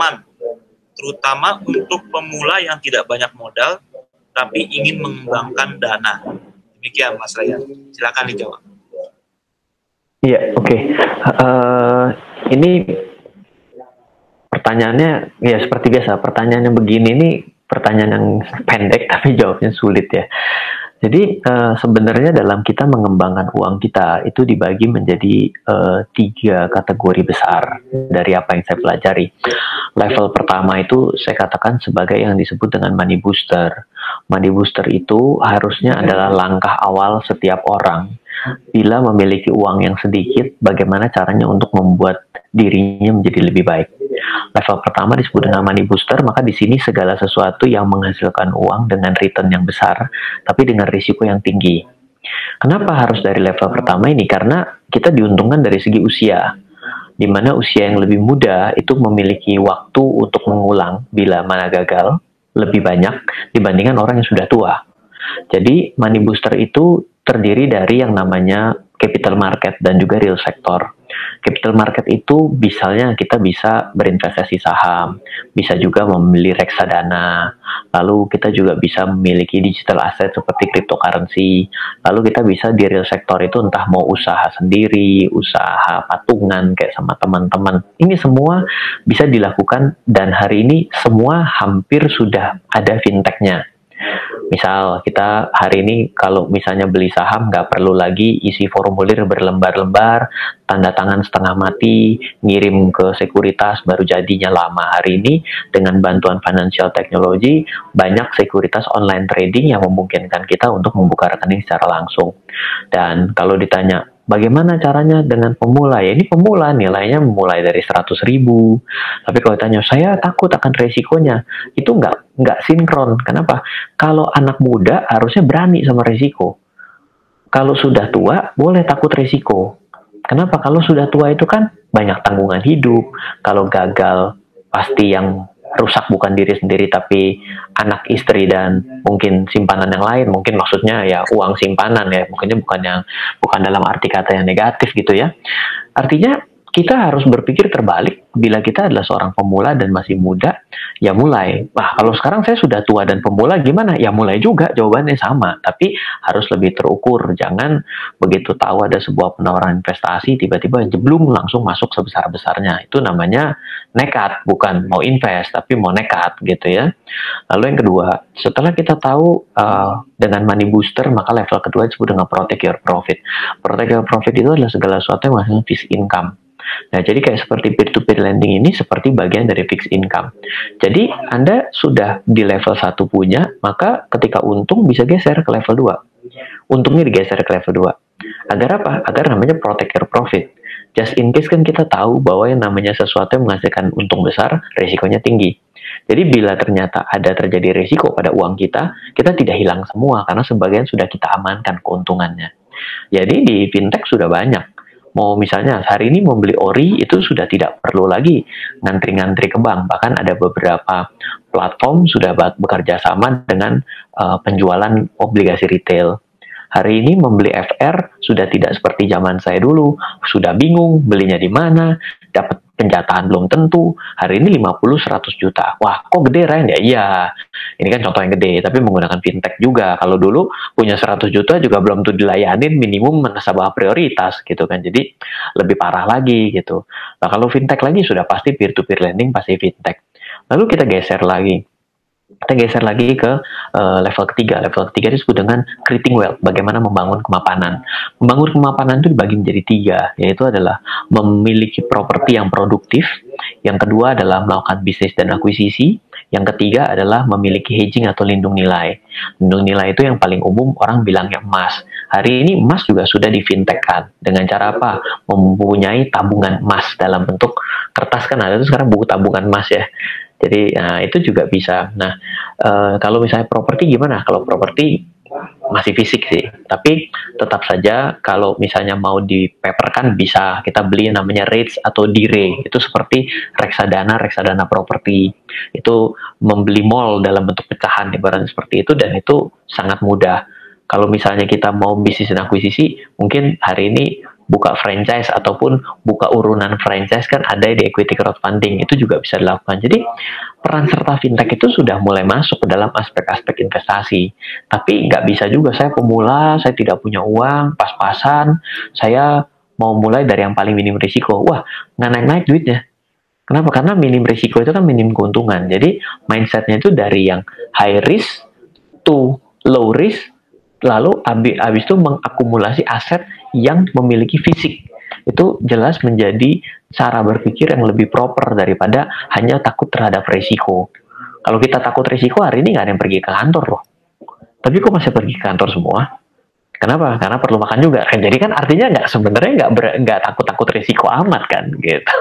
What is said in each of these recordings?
aman, terutama untuk pemula yang tidak banyak modal tapi ingin mengembangkan dana. Demikian Mas Ryan. Silakan dijawab. Iya, oke. Okay. Uh, eh, ini pertanyaannya ya seperti biasa. Pertanyaannya begini ini pertanyaan yang pendek tapi jawabnya sulit ya. Jadi uh, sebenarnya dalam kita mengembangkan uang kita itu dibagi menjadi uh, tiga kategori besar dari apa yang saya pelajari. Level pertama itu saya katakan sebagai yang disebut dengan money booster. Money booster itu harusnya adalah langkah awal setiap orang bila memiliki uang yang sedikit, bagaimana caranya untuk membuat dirinya menjadi lebih baik. Level pertama disebut dengan money booster, maka di sini segala sesuatu yang menghasilkan uang dengan return yang besar, tapi dengan risiko yang tinggi. Kenapa harus dari level pertama ini? Karena kita diuntungkan dari segi usia, di mana usia yang lebih muda itu memiliki waktu untuk mengulang bila mana gagal lebih banyak dibandingkan orang yang sudah tua. Jadi money booster itu terdiri dari yang namanya capital market dan juga real sector. Capital market itu misalnya kita bisa berinvestasi saham, bisa juga membeli reksadana, lalu kita juga bisa memiliki digital asset seperti cryptocurrency, lalu kita bisa di real sector itu entah mau usaha sendiri, usaha patungan kayak sama teman-teman. Ini semua bisa dilakukan dan hari ini semua hampir sudah ada fintechnya Misal kita hari ini kalau misalnya beli saham nggak perlu lagi isi formulir berlembar-lembar, tanda tangan setengah mati, ngirim ke sekuritas baru jadinya lama. Hari ini dengan bantuan financial technology banyak sekuritas online trading yang memungkinkan kita untuk membuka rekening secara langsung. Dan kalau ditanya Bagaimana caranya dengan pemula? Ya ini pemula nilainya mulai dari 100 ribu. Tapi kalau tanya saya takut akan resikonya, itu nggak nggak sinkron. Kenapa? Kalau anak muda harusnya berani sama resiko. Kalau sudah tua boleh takut resiko. Kenapa? Kalau sudah tua itu kan banyak tanggungan hidup. Kalau gagal pasti yang rusak bukan diri sendiri tapi anak istri dan mungkin simpanan yang lain. Mungkin maksudnya ya uang simpanan ya. Mungkinnya bukan yang bukan dalam arti kata yang negatif gitu ya. Artinya kita harus berpikir terbalik. Bila kita adalah seorang pemula dan masih muda ya mulai. Wah kalau sekarang saya sudah tua dan pemula gimana? Ya mulai juga jawabannya sama. Tapi harus lebih terukur. Jangan begitu tahu ada sebuah penawaran investasi tiba-tiba jeblung langsung masuk sebesar-besarnya. Itu namanya nekat bukan mau invest tapi mau nekat gitu ya. Lalu yang kedua setelah kita tahu uh, dengan money booster maka level kedua disebut dengan protect your profit. Protect your profit itu adalah segala sesuatu yang menghasilkan income Nah, jadi kayak seperti peer-to-peer lending ini seperti bagian dari fixed income. Jadi, Anda sudah di level 1 punya, maka ketika untung bisa geser ke level 2. Untungnya digeser ke level 2. Agar apa? Agar namanya protect your profit. Just in case kan kita tahu bahwa yang namanya sesuatu yang menghasilkan untung besar, risikonya tinggi. Jadi bila ternyata ada terjadi risiko pada uang kita, kita tidak hilang semua karena sebagian sudah kita amankan keuntungannya. Jadi di fintech sudah banyak mau misalnya hari ini mau beli ori itu sudah tidak perlu lagi ngantri-ngantri ke bank. Bahkan ada beberapa platform sudah bekerja sama dengan uh, penjualan obligasi retail. Hari ini membeli FR sudah tidak seperti zaman saya dulu. Sudah bingung belinya di mana dapat penjataan belum tentu. Hari ini 50-100 juta. Wah, kok gede Ryan? Ya iya. Ini kan contoh yang gede, tapi menggunakan fintech juga. Kalau dulu punya 100 juta juga belum tuh dilayanin minimum nasabah prioritas gitu kan. Jadi lebih parah lagi gitu. Nah, kalau fintech lagi sudah pasti peer-to-peer lending pasti fintech. Lalu kita geser lagi kita geser lagi ke uh, level ketiga. Level ketiga disebut dengan creating wealth, bagaimana membangun kemapanan. Membangun kemapanan itu dibagi menjadi tiga, yaitu adalah memiliki properti yang produktif, yang kedua adalah melakukan bisnis dan akuisisi, yang ketiga adalah memiliki hedging atau lindung nilai. Lindung nilai itu yang paling umum orang bilangnya emas. Hari ini emas juga sudah di. Dengan cara apa? Mempunyai tabungan emas dalam bentuk kertas kan ada itu sekarang buku tabungan emas ya jadi nah, itu juga bisa. Nah uh, kalau misalnya properti gimana? Kalau properti masih fisik sih, tapi tetap saja kalau misalnya mau dipeperkan bisa kita beli namanya rates atau dire itu seperti reksadana reksadana properti itu membeli mall dalam bentuk pecahan ibaratnya seperti itu dan itu sangat mudah. Kalau misalnya kita mau bisnis dan akuisisi, mungkin hari ini buka franchise ataupun buka urunan franchise kan ada di equity crowdfunding itu juga bisa dilakukan. Jadi peran serta fintech itu sudah mulai masuk ke dalam aspek-aspek investasi. Tapi nggak bisa juga saya pemula, saya tidak punya uang, pas-pasan, saya mau mulai dari yang paling minim risiko. Wah, nggak naik-naik duitnya. Kenapa? Karena minim risiko itu kan minim keuntungan. Jadi mindsetnya itu dari yang high risk to low risk lalu habis, habis itu mengakumulasi aset yang memiliki fisik itu jelas menjadi cara berpikir yang lebih proper daripada hanya takut terhadap resiko. Kalau kita takut resiko hari ini nggak ada yang pergi ke kantor loh. Tapi kok masih pergi ke kantor semua? Kenapa? Karena perlu makan juga. Kan jadi kan artinya nggak sebenarnya nggak nggak takut takut resiko amat kan gitu.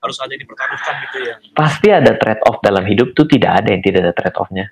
Harus ada dipertaruhkan gitu ya. Pasti ada trade off dalam hidup tuh tidak ada yang tidak ada trade offnya